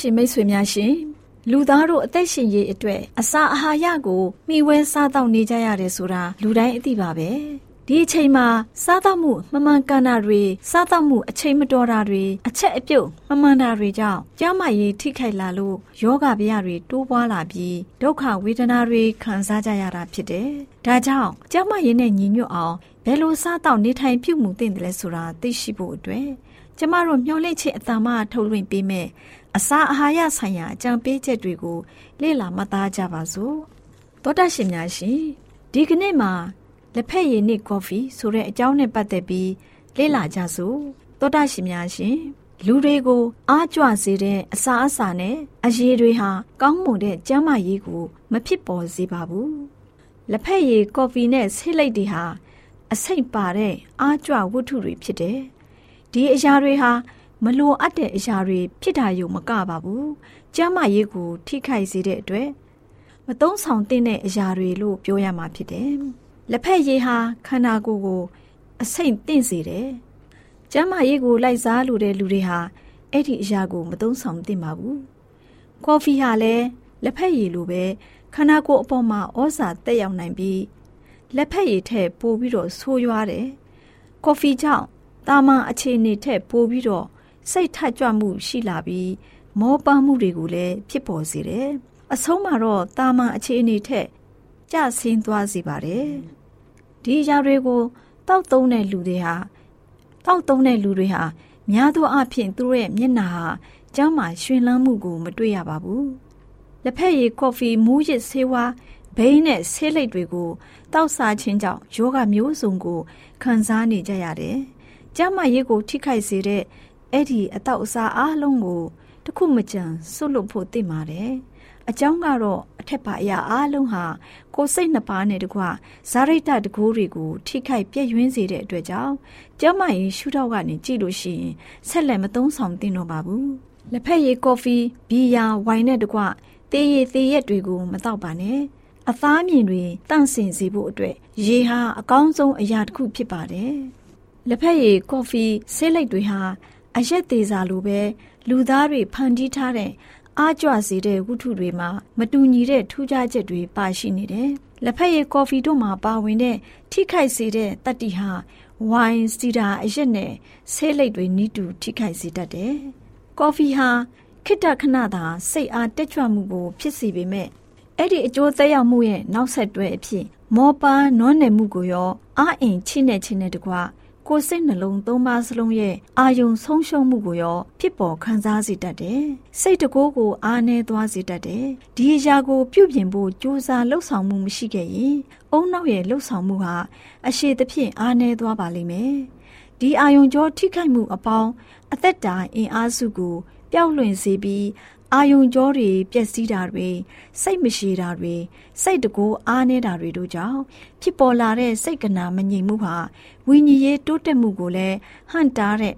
ရှင်မိတ်ဆွေများရှင်လူသားတို့အသက်ရှင်ရေးအတွက်အစာအာဟာရကိုမျှဝဲစားတောက်နေကြရတယ်ဆိုတာလူတိုင်းအသိပါပဲဒီအချိန်မှာစားသောက်မှုမမှန်ကန်တာတွေစားသောက်မှုအချိန်မတော်တာတွေအချက်အပြုတ်မမှန်တာတွေကြောင့်ကျန်းမာရေးထိခိုက်လာလို့ယောဂဗျာတွေတိုးပွားလာပြီးဒုက္ခဝေဒနာတွေခံစားကြရတာဖြစ်တယ်။ဒါကြောင့်ကျန်းမာရေးနဲ့ညီညွတ်အောင်ဘယ်လိုစားသောက်နေထိုင်ပြုမှုသင့်တယ်လဲဆိုတာသိရှိဖို့အတွက်ကျမတို့မျှော်လင့်ချက်အတ္တမထုတ်လွှင့်ပေးမယ် အစာအာဟာရဆိုင်ရာအကြံပေးချက်တွေကိုလေ့လာမှတ်သားကြပါစို့။သောတရှင်များရှင်ဒီကနေ့မှာလက်ဖက်ရည်နဲ့ကော်ဖီဆိုတဲ့အကြောင်းနဲ့ပတ်သက်ပြီးလေ့လာကြစို့သောတာရှင်များရှင်လူတွေကိုအားကြွစေတဲ့အစာအစာနဲ့အရည်တွေဟာကောင်းမွန်တဲ့ကျန်းမာရေးကိုမဖြစ်ပေါ်စေပါဘူးလက်ဖက်ရည်ကော်ဖီနဲ့ဆေးလိပ်တွေဟာအဆိပ်ပါတဲ့အားကြွဝတ္ထုတွေဖြစ်တယ်ဒီအရာတွေဟာ မလိုအပ်တဲ့အရာတွေဖြစ်တာယူမကပါဘူးကျန်းမာရေးကိုထိခိုက်စေတဲ့အတွက်မသုံးဆောင်သင့်တဲ့အရာတွေလို့ပြောရမှာဖြစ်တယ်လက်ဖက်ရည်ဟာခန္ဓာကိုယ်ကို အဆိပ်တင့်စေတယ်။ကျန်းမာရေးကိုလိုက်စားလိုတဲ့လူတွေဟာအဲ့ဒီအရာကိုမသုံးဆောင်သင့်ပါဘူး။ကော်ဖီဟာလည်းလက်ဖက်ရည်လိုပဲခန္ဓာကိုယ်အပေါ်မှာဩဇာတက်ရောက်နိုင်ပြီးလက်ဖက်ရည်ထက်ပိုပြီးတော့ဆိုးရွားတယ်။ကော်ဖီကြောင့်တာမန်အခြေအနေထက်ပိုပြီးတော့ စိတ်ထကြွမှုရှိလာပြီးမောပန်းမှုတွေကိုလည်းဖြစ်ပေါ်စေတယ်။အဆုံးမှာတော့တာမန်အခြေအနေထက်ကျဆင်းသွားစေပါတယ်။ဒီအရာတွေကိုတောက်သုံးတဲ့လူတွေဟာတောက်သုံးတဲ့လူတွေဟာများသောအားဖြင့်သူတို့ရဲ့မျက်နှာဟာကျောင်းမှာရွှင်လန်းမှုကိုမတွေ့ရပါဘူး။လက်ဖက်ရည်ကော်ဖီမူးရစ်ဆေးဝါးဘိန်းနဲ့ဆေးလိပ်တွေကိုတောက်စားခြင်းကြောင့်ယောဂမျိုးစုံကိုခံစားနေကြရတယ်။ကျန်းမာရေးကိုထိခိုက်စေတဲ့ အဲ့ဒီအတောက်အစားအားလုံးကိုတခုမကြံစွတ်လွတ်ဖို့သိပါတယ်။အကြောင်းကတော့အထက်ပါအရာအားလုံးဟာကိုယ်စိတ်နှစ်ပါးနဲ့တကွဇာရိတတကူတွေကိုထိခိုက်ပြည့်ယွင်းစေတဲ့အတွက်ကြောင့်ကျမရင်ရှုထောက်ကနေကြည့်လို့ရှိရင်ဆက်လက်မသုံးဆောင်သင့်တော့ပါဘူးလက်ဖက်ရည်ကော်ဖီဘီယာဝိုင်နဲ့တကွတေးရည်သေးရက်တွေကိုမတော့ပါနဲ့အသားမြင်တွေတန့်စင်စေဖို့အတွက်ရေဟာအကောင်းဆုံးအရာတစ်ခုဖြစ်ပါတယ်။လက်ဖက်ရည်ကော်ဖီဆေးလိပ်တွေဟာ အရက်သေးစာလိုပဲလူသားတွေဖန်တီးထားတဲ့အားကြွစေတဲ့ဝတ္ထုတွေမှာမတူညီတဲ့ထူးခြားချက်တွေပါရှိနေတယ်။လက်ဖက်ရည်ကော်ဖီတို့မှာပါဝင်တဲ့ထိခိုက်စေတဲ့တတ္တိဟာဝိုင်စီဒါအရက်နဲ့ဆေးလိပ်တွေနီးတူထိခိုက်စေတတ်တယ်။ကော်ဖီဟာခိတ္တခဏသာစိတ်အားတက်ကြွမှုကိုဖြစ်စေပေမဲ့အဲ့ဒီအကျိုးသက်ရောက်မှုရဲ့နောက်ဆက်တွဲအဖြစ်မောပါနွမ်းနယ်မှုကိုရောအာအင်ချိနဲ့ချင်းနဲ့တကွ ကိုယ်စိတ်နှလုံးသုံးပါးစလုံးရဲ့အာယုံဆုံးရှုံးမှုကိုရောဖြစ်ပေါ်ခံစားစေတတ်တယ်။စိတ်တကိုးကိုအားနည်းသွားစေတတ်တယ်။ဒီအရာကိုပြုပြင်ဖို့ကြိုးစားလှုပ်ဆောင်မှုမရှိခဲ့ရင်အုံနောက်ရဲ့လှုပ်ဆောင်မှုဟာအရှိသဖြင့်အားနည်းသွားပါလိမ့်မယ်။ဒီအာယုံကြောထိခိုက်မှုအပေါင်းအသက်တာအင်အားစုကိုပျောက်လွင်စေပြီး အာယုံကြောတွေပျက်စီးတာတွေစိတ်မရှိတာတွေစိတ်တကူအားနေတာတွေတို့ကြောင့်ဖြစ်ပေါ်လာတဲ့စိတ်ကနာမငြိမ်မှုဟာဝိညာဉ်ရေးတိုးတက်မှုကိုလည်းဟန့်တားတဲ့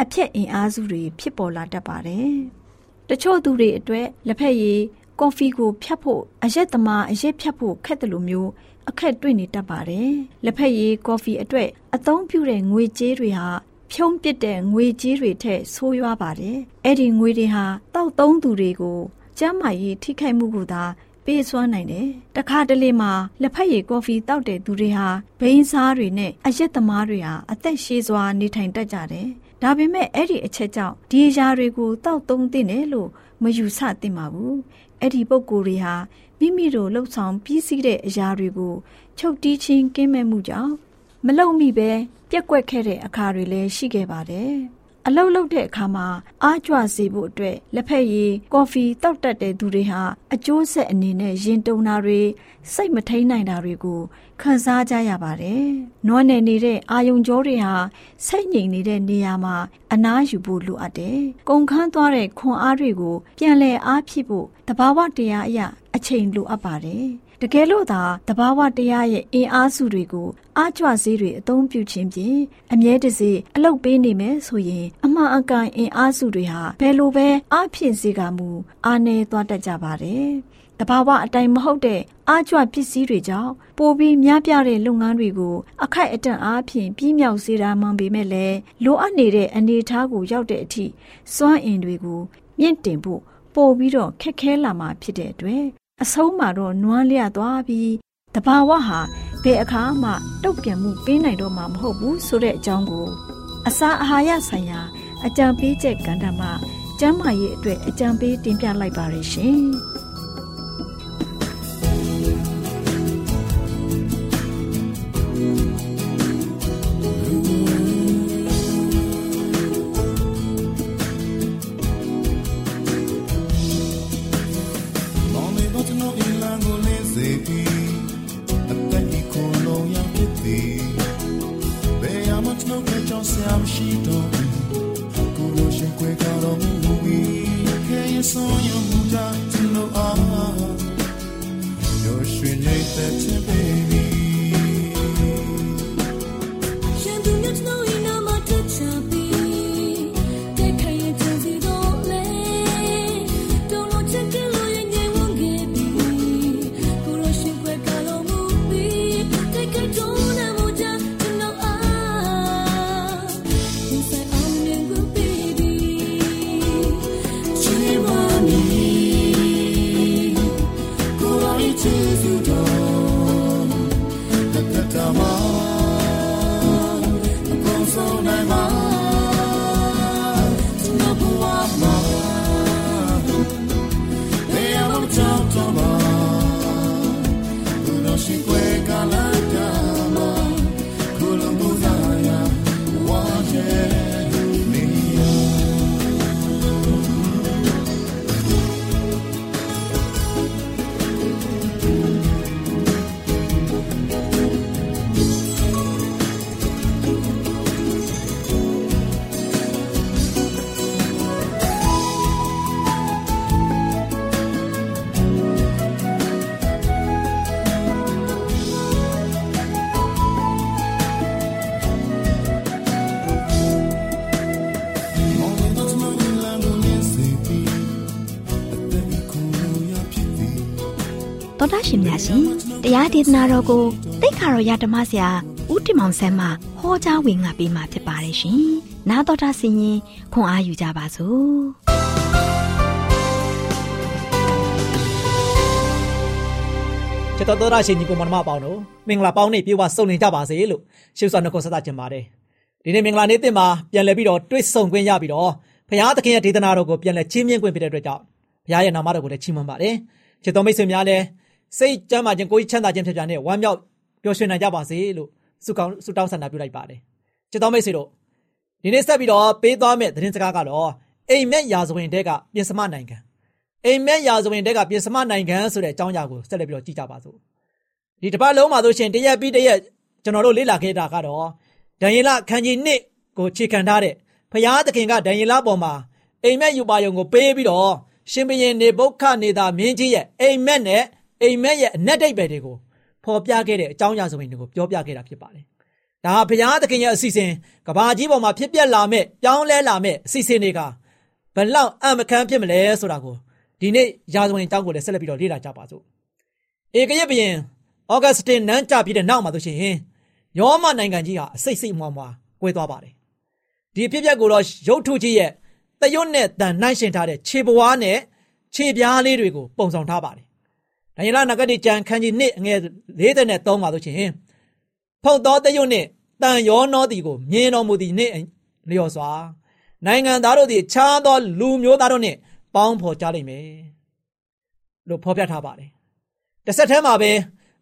အဖြစ်အင်အားစုတွေဖြစ်ပေါ်လာတတ်ပါတယ်။တချို့သူတွေအတွက်လက်ဖက်ရည်ကော်ဖီကိုဖြတ်ဖို့အရက်သမားအရက်ဖြတ်ဖို့ခက်တယ်လို့မျိုးအခက်တွေ့နေတတ်ပါတယ်။လက်ဖက်ရည်ကော်ဖီအတွက်အသုံးပြုတဲ့ငွေကြေးတွေဟာ ဖြုံးပစ်တဲ့ငွေကြေးတွေထက်ဆိုးရွားပါတယ်။အဲ့ဒီငွေတွေဟာတောက်သုံးသူတွေကိုကျန်းမာရေးထိခိုက်မှုကိုသာပေးစွမ်းနိုင်တယ်။တခါတလေမှာလက်ဖက်ရည်ကော်ဖီတောက်တဲ့သူတွေဟာဘိန်းစားတွေနဲ့အရက်သမားတွေဟာအသက်ရှည်စွာနေထိုင်တတ်ကြတယ်။ဒါပေမဲ့အဲ့ဒီအချက်ကြောင့်ဒီအရာတွေကိုတောက်သုံးသင့်တယ်လို့မယူဆသင့်ပါဘူး။အဲ့ဒီပုံကိုယ်တွေဟာမိမိတို့လှုပ်ဆောင်ပြီးစီးတဲ့အရာတွေကိုချုပ်တီးချင်းကင်းမဲ့မှုကြောင့် မလုံမိပဲပြက်ကွက်ခဲ့တဲ့အခါတွေလည်းရှိခဲ့ပါတယ်။အလုတ်လုတ်တဲ့အခါမှာအားကြွစေဖို့အတွက်လက်ဖက်ရည်ကော်ဖီတောက်တတ်တဲ့သူတွေဟာအကျိုးဆက်အနေနဲ့ရင်တုံတာတွေစိတ်မထိန်နိုင်တာတွေကိုခံစားကြရပါတယ်။နွမ်းနယ်နေတဲ့အာယုံကြောတွေဟာစိတ်ငြိမ်နေတဲ့နေရာမှာအနားယူဖို့လိုအပ်တယ်။ကုန်ခန်းသွားတဲ့ခွန်အားတွေကိုပြန်လည်အားဖြစ်ဖို့တဘာဝတရားအရာအချိန်လိုအပ်ပါတယ်။ တကယ်လို့သာတဘာဝတရားရဲ့အင်အားစုတွေကိုအားကြွစေးတွေအသုံးပြုခြင်းဖြင့်အမြဲတစေအလုတ်ပေးနေမယ်ဆိုရင် အမှန်အကန်အင်အားစုတွေဟာဘယ်လိုပဲအားဖြင့်စေကမူအားနေသွားတတ်ကြပါတယ်တဘာဝအတိုင်းမဟုတ်တဲ့အားကြွပစ္စည်းတွေကြောင့်ပိုပြီးများပြားတဲ့လုပ်ငန်းတွေကိုအခိုက်အတန့်အားဖြင့်ပြီးမြောက်စေတာမှန်ပေမဲ့လည်းလိုအပ်နေတဲ့အနေအထားကိုရောက်တဲ့အထိစွမ်းအင်တွေကိုမြင့်တင်ဖို့ပို့ပြီးတော့ခက်ခဲလာမှာဖြစ်တဲ့အတွက် အဆုံးမှာတော့နွမ်းလျသွားပြီးတဘာဝဟာဘယ်အခါမှတုတ်ပြန်မှုပေးနိုင်တော့မှာမဟုတ်ဘူးဆိုတဲ့အကြောင်းကို အစာအာဟာရဆိုင်ရာ အကြံပေးချက်ကဏ္ဍမှာကျမ်းမာရေးအတွက်အကြံပေးတင်ပြလိုက်ပါရရှင်။ You. ရှင်များရှင်တရားဒေသနာတော်ကိုတိတ်ခါတော်ရဓမ္မဆရာဦးတင်မောင်ဆန်းမှဟောကြားဝင်ငါပေးมาဖြစ်ပါတယ်ရှင်။နာတော်တာဆင်ရင်ခွန်အားယူကြပါစို့။ချစ်တော်တော်ရရှင်ညီကိုမနမပေါင်းတို့မင်္ဂလာပေါင်းနေ့ပြေဝဆုံနေကြပါစေလို့ရှေးစွာနှုတ်ဆက်ကြပါတယ်။ဒီနေ့မင်္ဂလာနေ့တင်မှာပြန်လည်ပြီးတော့တွေ့ဆုံခွင့်ရပြီးတော့ဘုရားသခင်ရဲ့ဒေသနာတော်ကိုပြန်လည်ချီးမြှင့်ခွင့်ဖြစ်တဲ့အတွက်ကြောင့်ဘုရားရဲ့နာမတော်ကိုလည်းချီးမွမ်းပါတယ်။ချစ်တော်မိတ်ဆွေများလည်း စိတ်ကြမ်းမာခြင်းကိုယ်ချမ်းသာခြင်းဖြစ်ကြတဲ့ဝမ်းမြောက်ပျော်ရွှင်နိုင်ကြပါစေလို့ဆုကောင်းဆုတောင်းဆန္ဒပြုလိုက်ပါတယ်။ချစ်တော်မိတ်ဆွေတို့ဒီနေ့ဆက်ပြီးတော့ပေးသွားမယ့်သတင်းစကားကတော့အိမ်မက်ရာဇဝင်တဲကပြင်စမနိုင်ငံအိမ်မက်ရာဇဝင်တဲကပြင်စမနိုင်ငံဆိုတဲ့အကြောင်းအရာကိုဆက်လက်ပြီးတော့ကြည့်ကြပါစို့။ဒီတစ်ပတ်လုံးမှာဆိုရှင်တရက်ပြီးတရက်ကျွန်တော်တို့လေ့လာခဲ့တာကတော့ဒံယေလခန်းကြီး1ကိုခြေခံထားတဲ့ဖျားသခင်ကဒံယေလပေါ်မှာအိမ်မက်ယူပါယုံကိုပေးပြီးတော့ရှင်ဘရင်နေဘုခနေသာမင်းကြီးရဲ့အိမ်မက်နဲ့ အိမ်မက်ရဲ့အနက်ဒိတ်ပဲတွေကိုဖော်ပြခဲ့တဲ့အကြောင်းအရာဆိုရင်တွေကိုပြောပြခဲ့တာဖြစ်ပါတယ်။ဒါဟာဘုရားသခင်ရဲ့အစီအစဉ်ကဘာကြီးပေါ်မှာဖြစ်ပျက်လာမဲ့ပြောင်းလဲလာမဲ့အစီအစဉ်တွေကဘလောက်အမခန်းဖြစ်မလဲဆိုတာကိုဒီနေ့ရာဇဝင်အကြောင်းကိုလည်းဆက်လက်ပြီးတော့လေ့လာကြပါစို့။ဧကရဘရင်ဩဂတ်စတင်နန်းကြပြီးတဲ့နောက်မှာဆိုရှင်ယောမနိုင်ငံကြီးဟာအစိတ်စိတ်မွားမွားကွဲသွားပါတယ်။ဒီအဖြစ်အပျက်ကိုတော့ရုပ်ထုကြီးရဲ့တရွတ်နဲ့တန်နှိုင်းရှင်ထားတဲ့ခြေပွားနဲ့ခြေပြားလေးတွေကိုပုံဆောင်ထားပါတယ်။ ဒါရင်လာနဂတိကျန်ခန်းကြီး1အငယ်53မှာဆိုရှင်ဖုတ်တော်တရွတ်နဲ့တန်ရောနောသည်ကိုမြင်တော်မူသည်နှင့်လျော်စွာနိုင်ငံသားတို့သည်ခြားသောလူမျိုးသားတို့နှင့်ပေါင်းဖော်ကြလိမ့်မယ်လို့ဖော်ပြထားပါတယ်။တစ်ဆက်တည်းမှာပဲ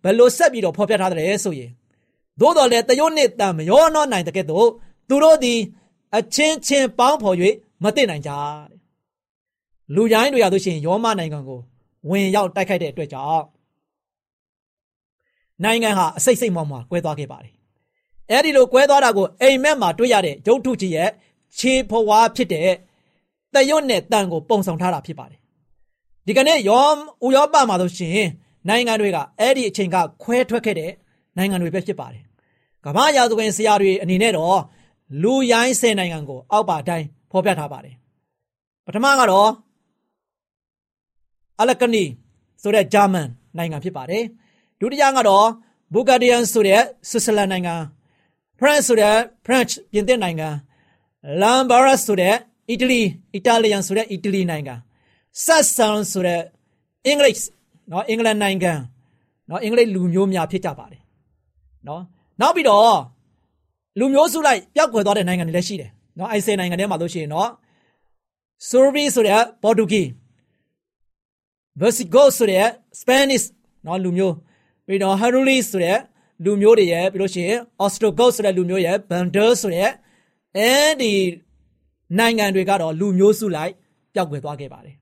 ဘယ်လိုဆက်ပြီးတော့ဖော်ပြထားတယ်ဆိုရင်သို့တော်လည်းတရွတ်နှင့်တန်မရောနောနိုင်တဲ့ကဲ့သို့သူတို့သည်အချင်းချင်းပေါင်းဖော်၍မသိနိုင်ကြတဲ့လူရိုင်းတွေရလို့ရှိရင်ယောမနိုင်ငံကို ဝင်ရောက်တိုက်ခိုက်တဲ့အတွက်ကြောင့်နိုင်ငံဟာအစိတ်စိတ်မောင်းမှာကွဲသွားခဲ့ပါတယ်အဲ့ဒီလိုကွဲသွားတာကိုအိမ်မက်မှာတွေ့ရတဲ့ရုပ်ထုကြီးရဲ့ခြေဖွားဖြစ်တဲ့တရွတ်နဲ့တန်ကိုပုံဆောင်ထားတာဖြစ်ပါတယ်ဒီကနေ့ယောဥရောပမှာဆိုရှင်နိုင်ငံတွေကအဲ့ဒီအချိန်ကခွဲထွက်ခဲ့တဲ့နိုင်ငံတွေပဲဖြစ်ပါတယ်ကမ္ဘာရာဇဝင်ဆရာတွေအနေနဲ့တော့လူရိုင်းဆယ်နိုင်ငံကိုအောက်ပါတိုင်းဖော်ပြထားပါတယ်ပထမကတော့ အလကနီဆိုတဲ့ဂျာမန်နိုင်ငံဖြစ်ပါတယ်ဒုတိယကတော့ဘူဂါဒီယန်ဆိုတဲ့ဆွစ်ဇာလန်နိုင်ငံဖရန့်ဆိုတဲ့ French ပြင်သစ်နိုင်ငံလမ်ဘာရတ်ဆိုတဲ့အီတလီအီတာလီယန်ဆိုတဲ့အီတလီနိုင်ငံဆက်ဆန်ဆိုတဲ့အင်္ဂလိပ်နော်အင်္ဂလန်နိုင်ငံနော်အင်္ဂလိပ်လူမျိုးများဖြစ်ကြပါတယ်နော်နောက်ပြီးတော့လူမျိုးစုလိုက်ပျောက်ကွယ်သွားတဲ့နိုင်ငံတွေလည်းရှိတယ်နော်အိုက်ဆယ်နိုင်ငံထဲမှာလို့ရှိရင်နော်ဆိုဗီဆိုတဲ့ပေါ်တူဂီ ဗာစီဂိုဆိုတဲ့စပန်နစ်နော်လူမျိုးပြီးတော့ဟရူလီဆိုတဲ့လူမျိုးတွေရဲ့ပြီးလို့ရှိရင်အော်စတိုဂုတ်ဆိုတဲ့လူမျိုးရဲ့ဘန်ဒါဆိုတဲ့အဲဒီနိုင်ငံတွေကတော့လူမျိုးစုလိုက်ပျောက်ကွယ်သွားခဲ့ပါတယ်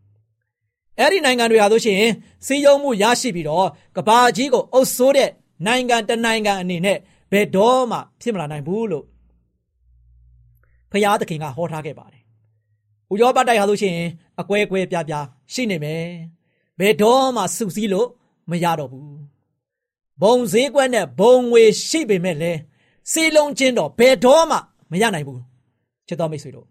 အဲ့ဒီနိုင်ငံတွေဟာဆိုရှင်စီးရုံမှုရရှိပြီးတော့ကဘာကြီးကိုအုပ်ဆိုးတဲ့နိုင်ငံတနိုင်ငံအနေနဲ့ဘယ်တော့မှဖြစ်မလာနိုင်ဘူးလို့ဖျားသခင်ကဟောထားခဲ့ပါတယ်။ဥရောပတိုက်ဟာဆိုရှင်အကွဲကွဲပြားပြားရှိနေမယ်။ ဘယ်တော့မှစုစည်းလို့မရတော့ဘူး။ဘုံဈေးကွက်နဲ့ဘုံငွေရှိပေမဲ့လည်းစီလုံးချင်းတော့ဘယ်တော့မှမရနိုင်ဘူး။ချစ်တော်မိတ်ဆွေတို့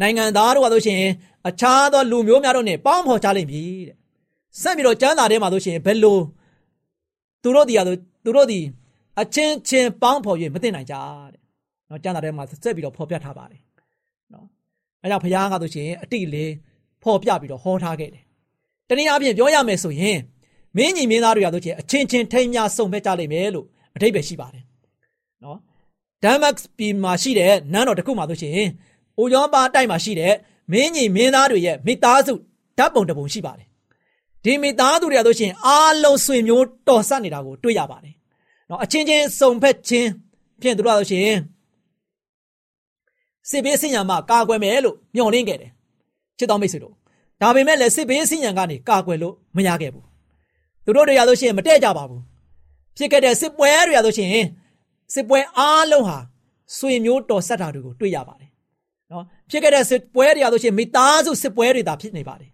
နိုင်ငံသားတို့ကဆိုရှင်အခြားသောလူမျိုးများတို့နဲ့ပေါင်းဖော်ကြလိမ့်မည်တဲ့။ဆက်ပြီးတော့ကျမ်းစာထဲမှာဆိုရှင်ဘယ်လိုသူတို့ဒီဟာသူတို့ဒီအချင်းချင်းပေါင်းဖော်၍မသိနိုင်ကြတဲ့။နော်ကျမ်းစာထဲမှာဆက်ပြီးတော့ဖော်ပြထားပါတယ်။နော်အဲကြောင့်ဘုရားကဆိုရှင်အတိလေးဖော်ပြပြီးတော့ဟောထားခဲ့တယ်။ တနည်းအားဖြင့်ပြောရမယ်ဆိုရင်မင်းညီမင်းသားတွေကဆိုရှင်အချင်းချင်းထိမ်းများစုံမဲ့ကြလိမ့်မယ်လို့အထိပ္ပယ်ရှိပါတယ်။နော်ဒမ်မတ်ပြည်မှာရှိတဲ့နန်းတော်တစ်ခုမှာဆိုရှင်အိုယောပါတိုက်မှာရှိတဲ့မင်းညီမင်းသားတွေရဲ့မိသားစုဓာတ်ပုံတစ်ပုံရှိပါတယ်။ဒီမိသားစုတွေကဆိုရှင်အားလုံးဆွေမျိုးတော်ဆက်နေတာကိုတွေ့ရပါတယ်နော်အချင်းချင်းစုံဖက်ချင်းဖြင့်တို့ရလို့ရှိရင်စစ်ဘေးစင်ရမှာကာကွယ်မယ်လို့မျှော်လင့်ခဲ့တယ်ချစ်တော်မိတ်ဆွေတို့ ဒါပေမဲ့လည်းစစ်ဘေးစင်ရကနေကာကွယ်လို့မရခဲ့ဘူးသူတို့တွေရလို့ရှိရင်မတည့်ကြပါဘူးဖြစ်ခဲ့တဲ့စစ်ပွဲတွေရလို့ရှိရင်စစ်ပွဲအားလုံးဟာဆွေမျိုးတော်ဆက်တာတွေကိုတွေ့ရပါတယ်နော်ဖြစ်ခဲ့တဲ့စစ်ပွဲတွေရလို့ရှိရင်မိသားစုစစ်ပွဲတွေသာဖြစ်နေပါတယ်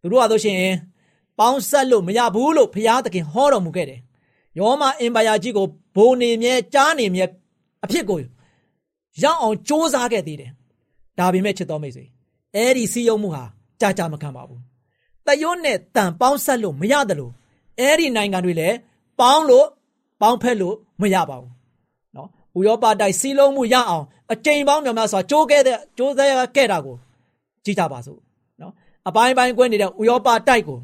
သူတို့ရလို့ရှိရင်ပေါင်းဆက်လို့မရဘူးလို့ဘုရားသခင်ဟောတော်မူခဲ့တယ်ယောမအင်ပါယာကြီးကိုဘိုးနေမြဲကြားနေမြဲအဖြစ်ကိုရောက်အောင်စ조사ခဲ့သေးတယ်ဒါပေမဲ့ချစ်တော်မိတ်ဆွေအဲ့ဒီစီယုံမှုဟာ ကြာကြာမခံပါဘူးတရွတ်နဲ့တန်ပေါင်းဆက်လို့မရတယ်လို့အဲ့ဒီနိုင်ငံတွေလည်းပေါင်းလို့ပေါင်းဖက်လို့မရပါဘူးနော်ဥရောပတိုက်စီးလုံးမှုရအောင်အကြိမ်ပေါင်းများများစွာကြိုးခဲ့တဲ့ကြိုးစားခဲ့တာကိုကြည့်ကြပါစို့နော်အပိုင်းပိုင်းကွဲနေတဲ့ဥရောပတိုက်ကို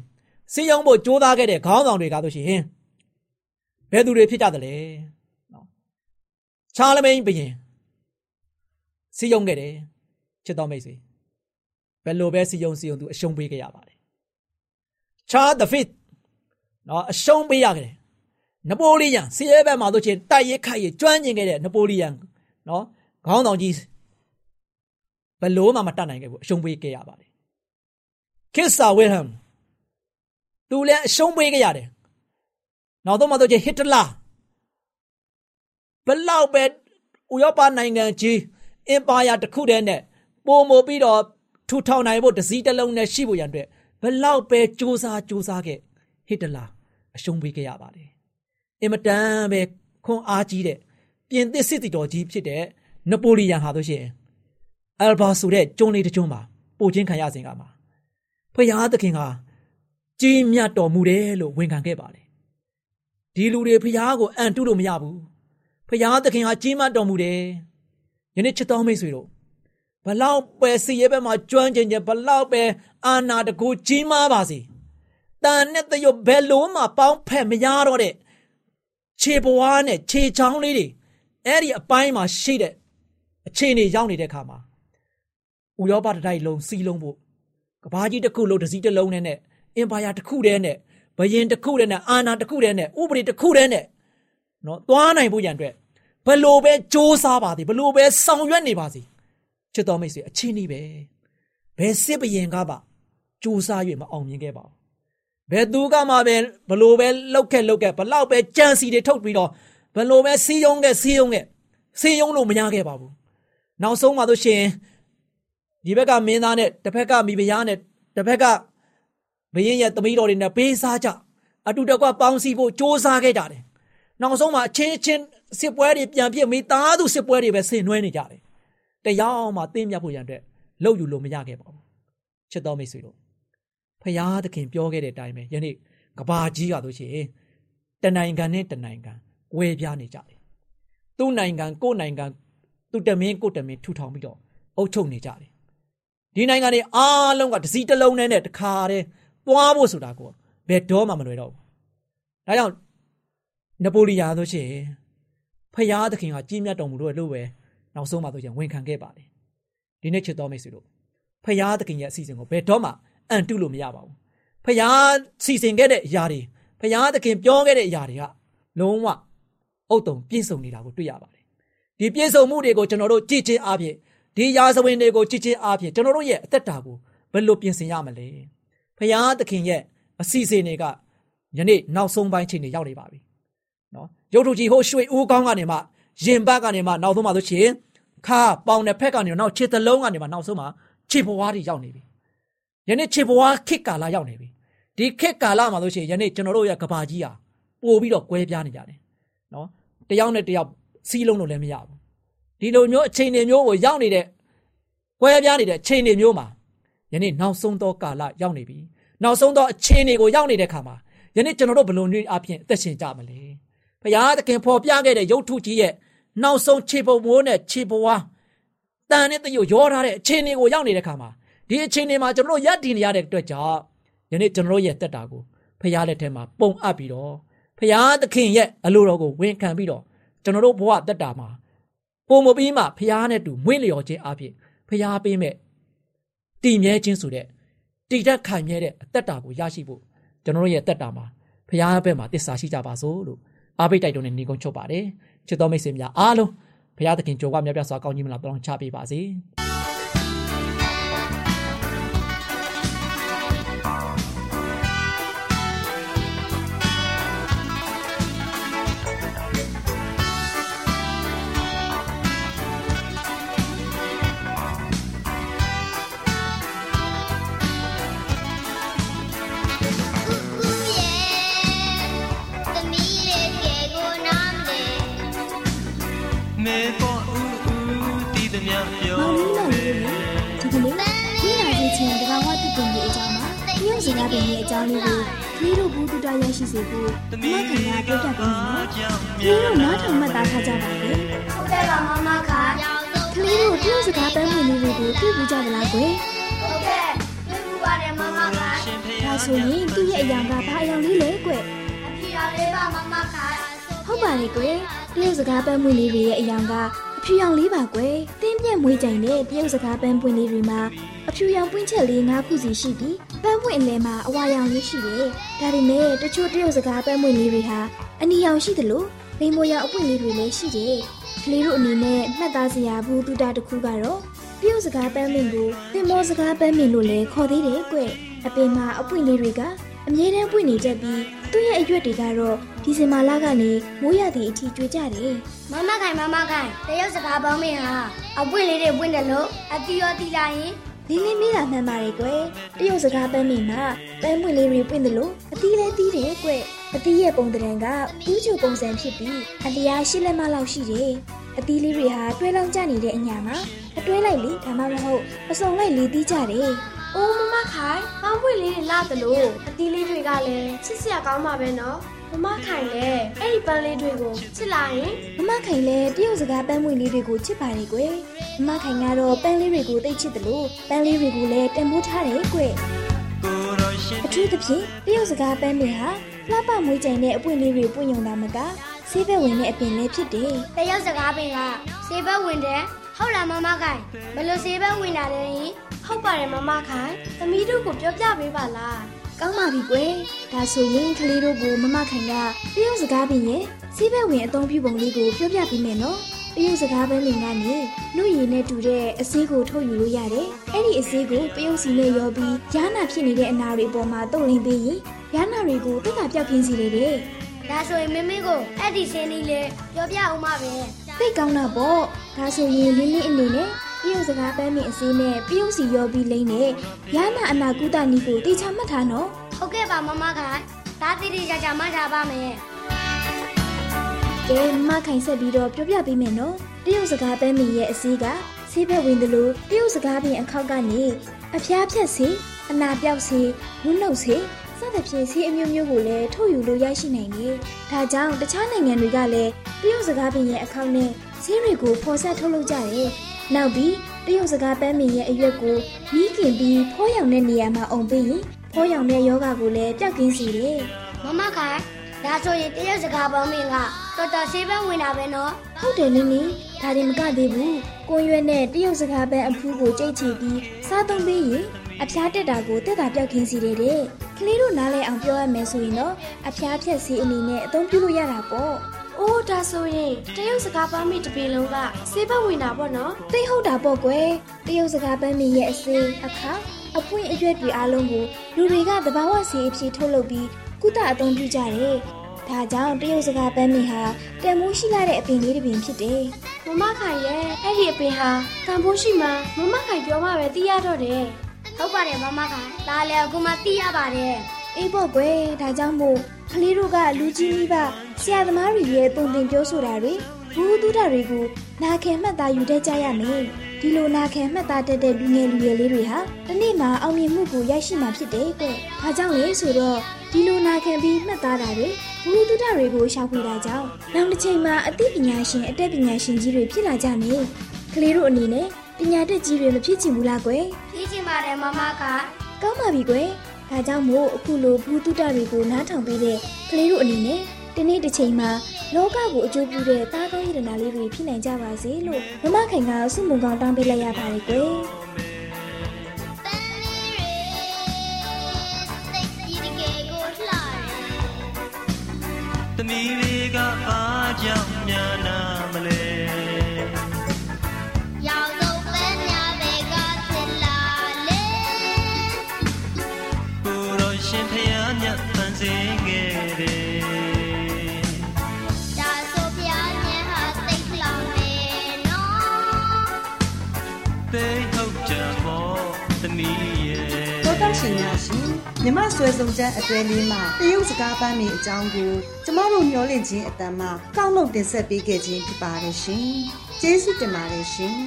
စီးရုံဖို့ကြိုးစားခဲ့တဲ့ခေါင်းဆောင်တွေကဆိုရှင်ဘယ်သူတွေဖြစ်ကြသလဲနော်ချာလမိန်ဘုရင်စီးရုံခဲ့တယ်ချစ်တော်မိတ်ဆွေ ဘယ်လိုပဲစီယုံစီယုံသူအရှုံးပေးခဲ့ရပါတယ်ချာဒဖစ်နော်အရှုံးပေးရခဲ့တယ်နပိုလီယန်စီရဲဘက်မှာတို့ချင်းတိုက်ရိုက်ခိုက်ရကျွမ်းကျင်ခဲ့တဲ့နပိုလီယန်နော်ခေါင်းဆောင်ကြီးဘယ်လိုမှမတတ်နိုင်ခဲ့ဘူးအရှုံးပေးခဲ့ရပါတယ်ခစ်ဆာဝေဟမ်သူလည်းအရှုံးပေးခဲ့ရတယ်နောက်တော့မှတို့ချင်းဟစ်တလာဘလောက်ပဲဥရောပနိုင်ငံကြီးအင်ပါယာတစ်ခုတည်းနဲ့ပုံမပြီးတော့ ထူထောင်နိုင်ဖို့တစည်းတစ်လုံးနဲ့ရှိဖို့ရန်အတွက်ဘလောက်ပဲစူးစမ်းစူးစမ်းခဲ့ဟစ်တလာအရှုံးပေးခဲ့ရပါတယ်အင်မတန်ပဲခွန်အားကြီးတဲ့ပြင်သစ်စစ်တီတော်ကြီးဖြစ်တဲ့နပိုလီယန်ဟာတို့ရှိရင်အယ်ဘာဆိုတဲ့ကျုံးလေးတစ်ကျုံးမှာပို့ချင်းခံရစဉ်ကမှာဖျားသခင်ကကြီးမြတ်တော်မူတယ်လို့ဝန်ခံခဲ့ပါတယ်ဒီလူတွေဖျားကိုအံ့တုလို့မရဘူးဖျားသခင်ဟာကြီးမြတ်တော်မူတယ်ယနေ့ချစ်တော်မိတ်ဆွေတို့ ဘလောက်ပဲစီရဲဘက်မှာကျွမ်းကျင်ကျင်ဘလောက်ပဲအာနာတကူကြီးမားပါစေတန်နဲ့တရွဘယ်လုံးမှပေါင်းဖက်မရတော့တဲ့ခြေပွားနဲ့ခြေချောင်းလေးတွေအဲ့ဒီအပိုင်းမှာရှိတဲ့အခြေအနေရောက်နေတဲ့ခါမှာဥရောပတိုက်လုံးစီးလုံးဖို့ကဘာကြီးတစ်ခုလုံးတစ်စီးတစ်လုံးနဲ့အင်ပါယာတစ်ခုတည်းနဲ့ဘယင်တစ်ခုတည်းနဲ့အာနာတစ်ခုတည်းနဲ့ဥပဒေတစ်ခုတည်းနဲ့နော်သွားနိုင်ဖို့ရန်အတွက်ဘလို့ပဲစ조사ပါသည်ဘလို့ပဲဆောင်ရွက်နေပါစေ ချစ်တော်မိတ်ဆွေအချင်းကြီးပဲဘယ်စစ်ဘရင်ကပါစူးစား၍မအောင်မြင်ခဲ့ပါဘူးဘယ်သူကမှပဲဘလို့ပဲလောက်ခဲ့လောက်ခဲ့ဘလောက်ပဲကြံစီတွေထုတ်ပြီးတော့ဘလို့ပဲစီးယုံခဲ့စီးယုံခဲ့စီးယုံလို့မရခဲ့ပါဘူးနောက်ဆုံးမှဆိုရှင်ဒီဘက်ကမင်းသားနဲ့တစ်ဖက်ကမိဖုရားနဲ့တစ်ဖက်ကဘရင်ရဲ့သမီးတော်တွေနဲ့ပေးစားကြအတူတကွပေါင်းစည်းဖို့စ조사ခဲ့ကြတယ်နောက်ဆုံးမှအချင်းချင်းစစ်ပွဲတွေပြန်ပြစ်မိသားစုစစ်ပွဲတွေပဲဆင်နွှဲနေကြတယ် တရားမှတင်းမြတ်ဖို့ရန်အတွက်လှုပ်ယူလို့မရခဲ့ပါဘူးချစ်တော်မိတ်ဆွေတို့ဖရာသခင်ပြောခဲ့တဲ့အတိုင်းပဲယနေ့ကဘာကြီးကတို့ရှိရင်တနိုင်ငံနဲ့တနိုင်ငံဝဲပြားနေကြတယ်သူ့နိုင်ငံကိုယ့်နိုင်ငံသူတမင်းကိုယ့်တမင်းထူထောင်ပြီးတော့အုပ်ချုပ်နေကြတယ်ဒီနိုင်ငံတွေအားလုံးကတစည်းတစ်လုံးနဲ့တခါတည်းသွားဖို့ဆိုတာကိုဘယ်တော့မှမလွယ်တော့ဘူးဒါကြောင့်နပိုလီယန်ဆိုရှင်ဖရာသခင်ကကြီးမြတ်တော်မူလို့လို့ပဲ နောက်ဆုံးမှဆိုရင်ဝန်ခံခဲ့ပါတယ်ဒီနေ့ချစ်တော်မိတ်ဆွေတို့ဖရာသခင်ရဲ့အစီအစဉ်ကိုဘယ်တော့မှအန်တုလို့မရပါဘူးဖရာစီစဉ်ခဲ့တဲ့အရာတွေဖရာသခင်ပြောခဲ့တဲ့အရာတွေကလုံးဝအုတ်တုံပြည့်စုံနေတာကိုတွေ့ရပါတယ်ဒီပြည့်စုံမှုတွေကိုကျွန်တော်တို့ကြည်ချင်းအားဖြင့်ဒီရာဇဝင်တွေကိုကြည်ချင်းအားဖြင့်ကျွန်တော်တို့ရဲ့အသက်တာကိုဘယ်လိုပြင်ဆင်ရမလဲဖရာသခင်ရဲ့အစီအစဉ်တွေကယနေ့နောက်ဆုံးပိုင်းချိန်တွေရောက်နေပါပြီနော်ရုပ်ထုကြီးဟိုရွှေဦးကောင်းကနေမှ ရင်ဘတ်ကနေမှနောက်ဆုံးမှဆိုရှင်ခါပေါင်တဲ့ဖက်ကနေနောက်ခြေသလုံးကနေမှနောက်ဆုံးမှခြေဘွားတွေရောက်နေပြီယနေ့ခြေဘွားခစ်ကာလာရောက်နေပြီဒီခစ်ကာလာမှာဆိုရှင်ယနေ့ကျွန်တော်တို့ရဲ့ကဘာကြီးဟာပို့ပြီးတော့ကွဲပြားနေကြတယ်နော်တယောက်နဲ့တယောက်စီးလုံးလို့လည်းမရဘူးဒီလိုမျိုးအချိန်တွေမျိုးကိုရောက်နေတဲ့ကွဲပြားနေတဲ့ချိန်တွေမျိုးမှာယနေ့နောက်ဆုံးသောကာလရောက်နေပြီနောက်ဆုံးသောအချိန်တွေကိုရောက်နေတဲ့ခါမှာယနေ့ကျွန်တော်တို့ဘလို့နည်းအဖြစ်အသက်ရှင်ကြမလဲဖရာသခင်ဖော်ပြခဲ့တဲ့ရုပ်ထုကြီးရဲ့ နောက်ဆုံးခြေပုံမိုးနဲ့ခြေပွားတန်နဲ့တရုပ်ရောထားတဲ့အခြေအနေကိုရောက်နေတဲ့ခါမှာဒီအခြေအနေမှာကျွန်တော်တို့ရပ်တည်နေရတဲ့အတွက်ကြောင့်ယနေ့ကျွန်တော်တို့ရဲ့တက်တာကိုဖရားလက်ထဲမှာပုံအပ်ပြီးတော့ဖရားသခင်ရဲ့အလိုတော်ကိုဝန်ခံပြီးတော့ကျွန်တော်တို့ဘဝတက်တာမှာပုံမပြီးမှဖရားနဲ့တူမွေ့လျော်ခြင်းအဖြစ်ဖရားပေးမဲ့တည်မြဲခြင်းဆိုတဲ့တည်တတ်ခိုင်မြဲတဲ့အသက်တာကိုရရှိဖို့ကျွန်တော်တို့ရဲ့တက်တာမှာဖရားဘက်မှာတစ္ဆာရှိကြပါစို့လို့အားပေးတိုက်တွန်းနေနေကုန်ချုပ်ပါတယ် ချစ်တော်မိတ်ဆွေများအားလုံးဘုရားသခင်ကြိုးကမြတ်ပြစွာကောင်းကြီးမလားတောင်းချပေးပါစေ။ ရေးချင်းတဘာဝတည်တင်ရေးအကြောင်းမှာပြရုတ်စကားပင်ရဲ့အကြောင်းလေးကိုကလေးတို့ဘူးတူတာရရှိစေဖို့မမခင်ကပြောပြပေးမယ်နော်ကလေးတို့နားထောင်မှတ်သားထားကြပါလေဟုတ်တယ်ပါမမခါကလေးတို့တရုတ်စကားပန်းဝင်လေးတွေကိုသိပြီးကြပါလားကွယ်ဟုတ်ကဲ့တွေ့ဘူးပါတယ်မမခါဒါဆိုရင်သူ့ရဲ့အယောင်ကဘာအယောင်လေးလဲကွယ်အဖြေရလေးပါမမခါဟုတ်ပါလေကွယ်တရုတ်စကားပန်းဝင်လေးတွေရဲ့အယောင်ကအဖြူရောင်လေးပါကွယ်တင်းပြက်မွေးကြိမ်တဲ့တရုတ်စကားပန်းပွင့်လေးတွေမှာအဖြူရောင်ပွင့်ချက်လေး၅ခုစီရှိပြီး ပန်းပွင့်အလဲမှာအဝါရောင်လေးရှိတယ်ဒါပေမဲ့တချို့တရုတ်စကားပန်းပွင့်လေးတွေဟာအနီရောင်ရှိတယ်လို့လိမ္မော်ရောင်အပွင့်လေးတွေလည်းရှိတယ်ကလေးတို့အနေနဲ့မှတ်သားစရာဘူးတူတာတစ်ခုကတော့တရုတ်စကားပန်းမင်ကိုသင်္ဘောစကားပန်းမင်လို့လည်းခေါ်သေးတယ်ကွအပင်မှာအပွင့်လေးတွေကအမြဲတမ်းပွင့်နေတတ်ပြီးသူ့ရဲ့အရွက်တွေကတော့ဒီဇင်ဘာလကနေမိုးရသည့်အထိကျွေးကြတယ်မမခိုင်မမခိုင်တရုတ်စကားပေါင်းမင်းဟာအပွင့်လေးတွေပွင့်တယ်လို့အတီရောတီလာရင် လင်းလင်းမိတာမှန်ပါတယ်ကွယ်တရုတ်စကားပန်းမင်မှာပန်းပွင့်လေးတွေပွင့်တယ်လို့အသီးလဲသီးတယ်ကွအသီးရဲ့ပုံတံကဥချိုပုံစံဖြစ်ပြီးအလျားရှစ်လက်မလောက်ရှိတယ်အသီးလေးတွေဟာတွဲလောင်းကြနေတဲ့အညာမှာအတွဲလိုက်လေဒါမှမဟုတ်အစုံလိုက်လေသီးကြတယ်။အိုးမမခိုင်ပေါင်းပွင့်လေးတွေလာတယ်လို့အသီးလေးတွေကလည်းချစ်စရာကောင်းပါပဲနော်။မမခိုင်လည်းအဲ့ဒီပန်းလေးတွေကိုချစ်လာရင်မမခိုင်လည်းတရုတ်စကားပန်းမွေလေးတွေကိုချစ်ပါတယ်ကွယ် မမခိုင်ကတော့ပန်းလေးတွေကိုသိချစ်တယ်လို့ပန်းလေးတွေကိုလည်းတန်ဖိုးထားတယ်ကွယ်အထူးသဖြင့်တရုတ်စကားပန်းတွေဟာလှပမွေးကြိမ်တဲ့အပွင့်လေးတွေပွင့်ရုံသာမကဆေးဘက်ဝင်တဲ့အပင်လည်းဖြစ်တယ်တရုတ်စကားပင်ကစေဘက်ဝင်တယ်ဟုတ်လားမမခိုင်ဘယ်လိုစေဘက်ဝင်တာလဲရင်ဟုတ်ပါတယ်မမခိုင်။သမီးတို့ကိုပြောပြပေးပါလားကောင်းပါပြီကွယ်ဒါဆိုရင်ကလေးတို့ကိုမမခိုင်ကတရုတ်စကားပင်ရဲ့ဆေးဘက်ဝင်အသုံးပြုပုံလေးကိုပြောပြပေးမယ်နော် တရုတ်စကားပန်းတွေကနေနှုတ်ရည်နဲ့တူတဲ့အဆေးကိုထုတ်ယူလို့ရတယ်။အဲ့ဒီအဆေးကိုပယုတ်စီနဲ့ရောပြီးယာနာဖြစ်နေတဲ့အနာတွေအပေါ်မှာတုပ်လင်းပေးရင်ယာနာတွေကိုတက်တာပြောက်ခင်းစီလေတဲ့ဒါဆိုရင်မမင်းကိုအဲ့ဒီစင်းလေးလေးပြောပြအောင်ပါပဲ။သိတ်ကောင်းတာပေါ့။ဒါဆိုရင်လင်းလင်းအနေနဲ့ပယုတ်စကားပန်းမင်အဆေးနဲ့ပယုတ်စီရောပြီးလိမ့်နဲ့ယာနာအနာကုသနီကိုတေချာမှတ်ထားနော်ဟုတ်ကဲ့ပါမမခိုင်ဒါတိတိကျကျမှတ်ထားပါမယ်။ ကဲမမခိုင်ဆက်ပြီးတော့ပြောပြပေးမယ်နော်။တရုတ်စကားပန်းမင်ရဲ့အဆေးကဆေးဘက်ဝင်တယ်လို့တရုတ်စကားပင်အခောက်ကနေအဖျားဖြက်ဆေးအနာပြောက်ဆေးဝုနှုတ်ဆေးစသဖြင့်ဆေးအမျိုးမျိုးကိုလည်းထုတ်ယူလို့ရရှိနိုင်တယ်။ဒါကြောင့်တခြားနိုင်ငံတွေကလည်းတရုတ်စကားပင်ရဲ့အခောက်နဲ့ဆေးတွေကိုဖော်ဆက်ထုတ်လုပ်ကြတယ်။နောက်ပြီးတရုတ်စကားပန်းမင်ရဲ့အရွက်ကိုမီးခင်ပြီးဖောရောင်တဲ့နေရာမှာအုံပေးရင်ဖောရောင်တဲ့ယောဂကိုလည်းပျောက်ကင်းစေတယ်။မမခိုင်ဒါဆိုရင်တရုတ်စကားပေါင်းမင်းက တော်တော်စေဘက်ဝင်တာပဲနော်ဟုတ်တယ်နင်းနီဒါရင်မကသေးဘူးကိုရွက်နဲ့တရုတ်စကားပန်းအဖူးကိုကြိတ်ချီပြီးစားသုံးပေးရင်အဖျားတက်တာကိုတက်တာပြောက်ခင်းစီတယ်တဲ့ကလေးတို့နားလဲအောင်ပြောရမယ်ဆိုရင်တော့အဖျားဖြက်စီအနေနဲ့အသုံးပြုလို့ရတာပေါ့။အိုးဒါဆိုရင်တရုတ်စကားပန်းမိတစ်ပေလုံးကစေးဘက်ဝင်တာပေါ့နော်သိဟုတ်တာပေါ့ကွယ်တရုတ်စကားပန်းမင်းရဲ့အစေးအခါအပွင့်အရွက်တွေအားလုံးကိုလူတွေကသဘာဝစီအဖြစ်ထုတ်လုပ်ပြီးကုသအသုံးပြုကြတယ် ဒါကြောင့်တရုတ်စကားပန်းမင်းဟာတန်မိုးရှိလာတဲ့အပင်လေးတစ်ပင်ဖြစ်တယ်။မမခိုင်ရဲ့အဲ့ဒီအပင်ဟာကံဖိုးရှိမှမမခိုင်ပြောမှပဲသိရတော့တယ်။ဟုတ်ပါတယ်မမခိုင်ဒါလည်းအခုမှသိရပါတယ်အေးပေါ့ကွယ်ဒါကြောင့်မို့ကလေးတို့ကလူကြီးမိဘဆရာသမားတွေရဲ့ပုံသင်ပြောဆိုတာတွေ ဘူးတူတာတွေကိုနာခံမှတ်သားယူတတ်ကြရမယ်ဒီလိုနာခံမှတ်သားတတ်တဲ့လူငယ်လူရွယ်လေးတွေဟာဒီနေ့မှာအောင်မြင်မှုကိုရရှိမှာဖြစ်တယ်ကွဒါကြောင့်လေဆိုတော့ဒီလိုနာခံပြီးမှတ်သားတာတွေဘူးတူတာတွေကိုရှောက်ပြတာကြောင့်နောက်တစ်ချိန်မှာအသိပညာရှင်အတတ်ပညာရှင်ကြီးတွေဖြစ်လာကြမယ်ကလေးတို့အနေနဲ့ပညာတတ်ကြီးတွေမဖြစ်ချင်ဘူးလားကွယ်ဖြစ်ချင်ပါတယ်မမခိုင်ကောင်းပါပြီကွယ်။ဒါကြောင့်မို့အခုလိုဘူးတုတတွေကိုနားထောင်ပေးတဲ့ကလေးတို့အနေနဲ့ဒီနေ့တစ်ချိန်မှာ လောကကိုအကျိုးပြုတဲ့သားကောင်းရတနာလေးတွေဖြစ်နိုင်ကြပါစေလို့မမခိုင်ကဆုမွန်ကောင်းတောင်းပေးလိုက်ရပါတယ်ကွယ်။သမီးတွေကဘာကြောင့်များနာမလဲ ရှင်များရှင်မြမဆွဲစုံချက်အတွဲလေးမှာတရုတ်စကားပန်းမီအကြောင်းကိုကျမတို့မျှဝင့်ခြင်းအတန်မှာကောက်နှုတ်တင်ဆက်ပေးခဲ့ခြင်းဖြစ်ပါတယ်ရှင်ကျေးဇူးတင်ပါတယ်ရှင်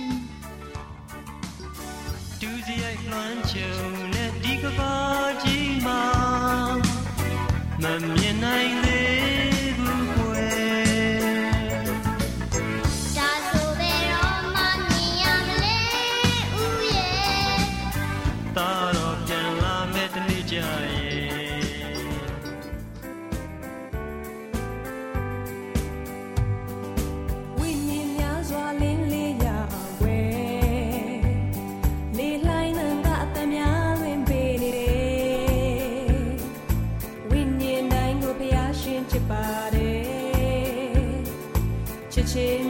ဒူးစရိုက်လွှမ်းချုံနဲ့ဒီကဘာကြီးမှာမမြင်နိုင် ချ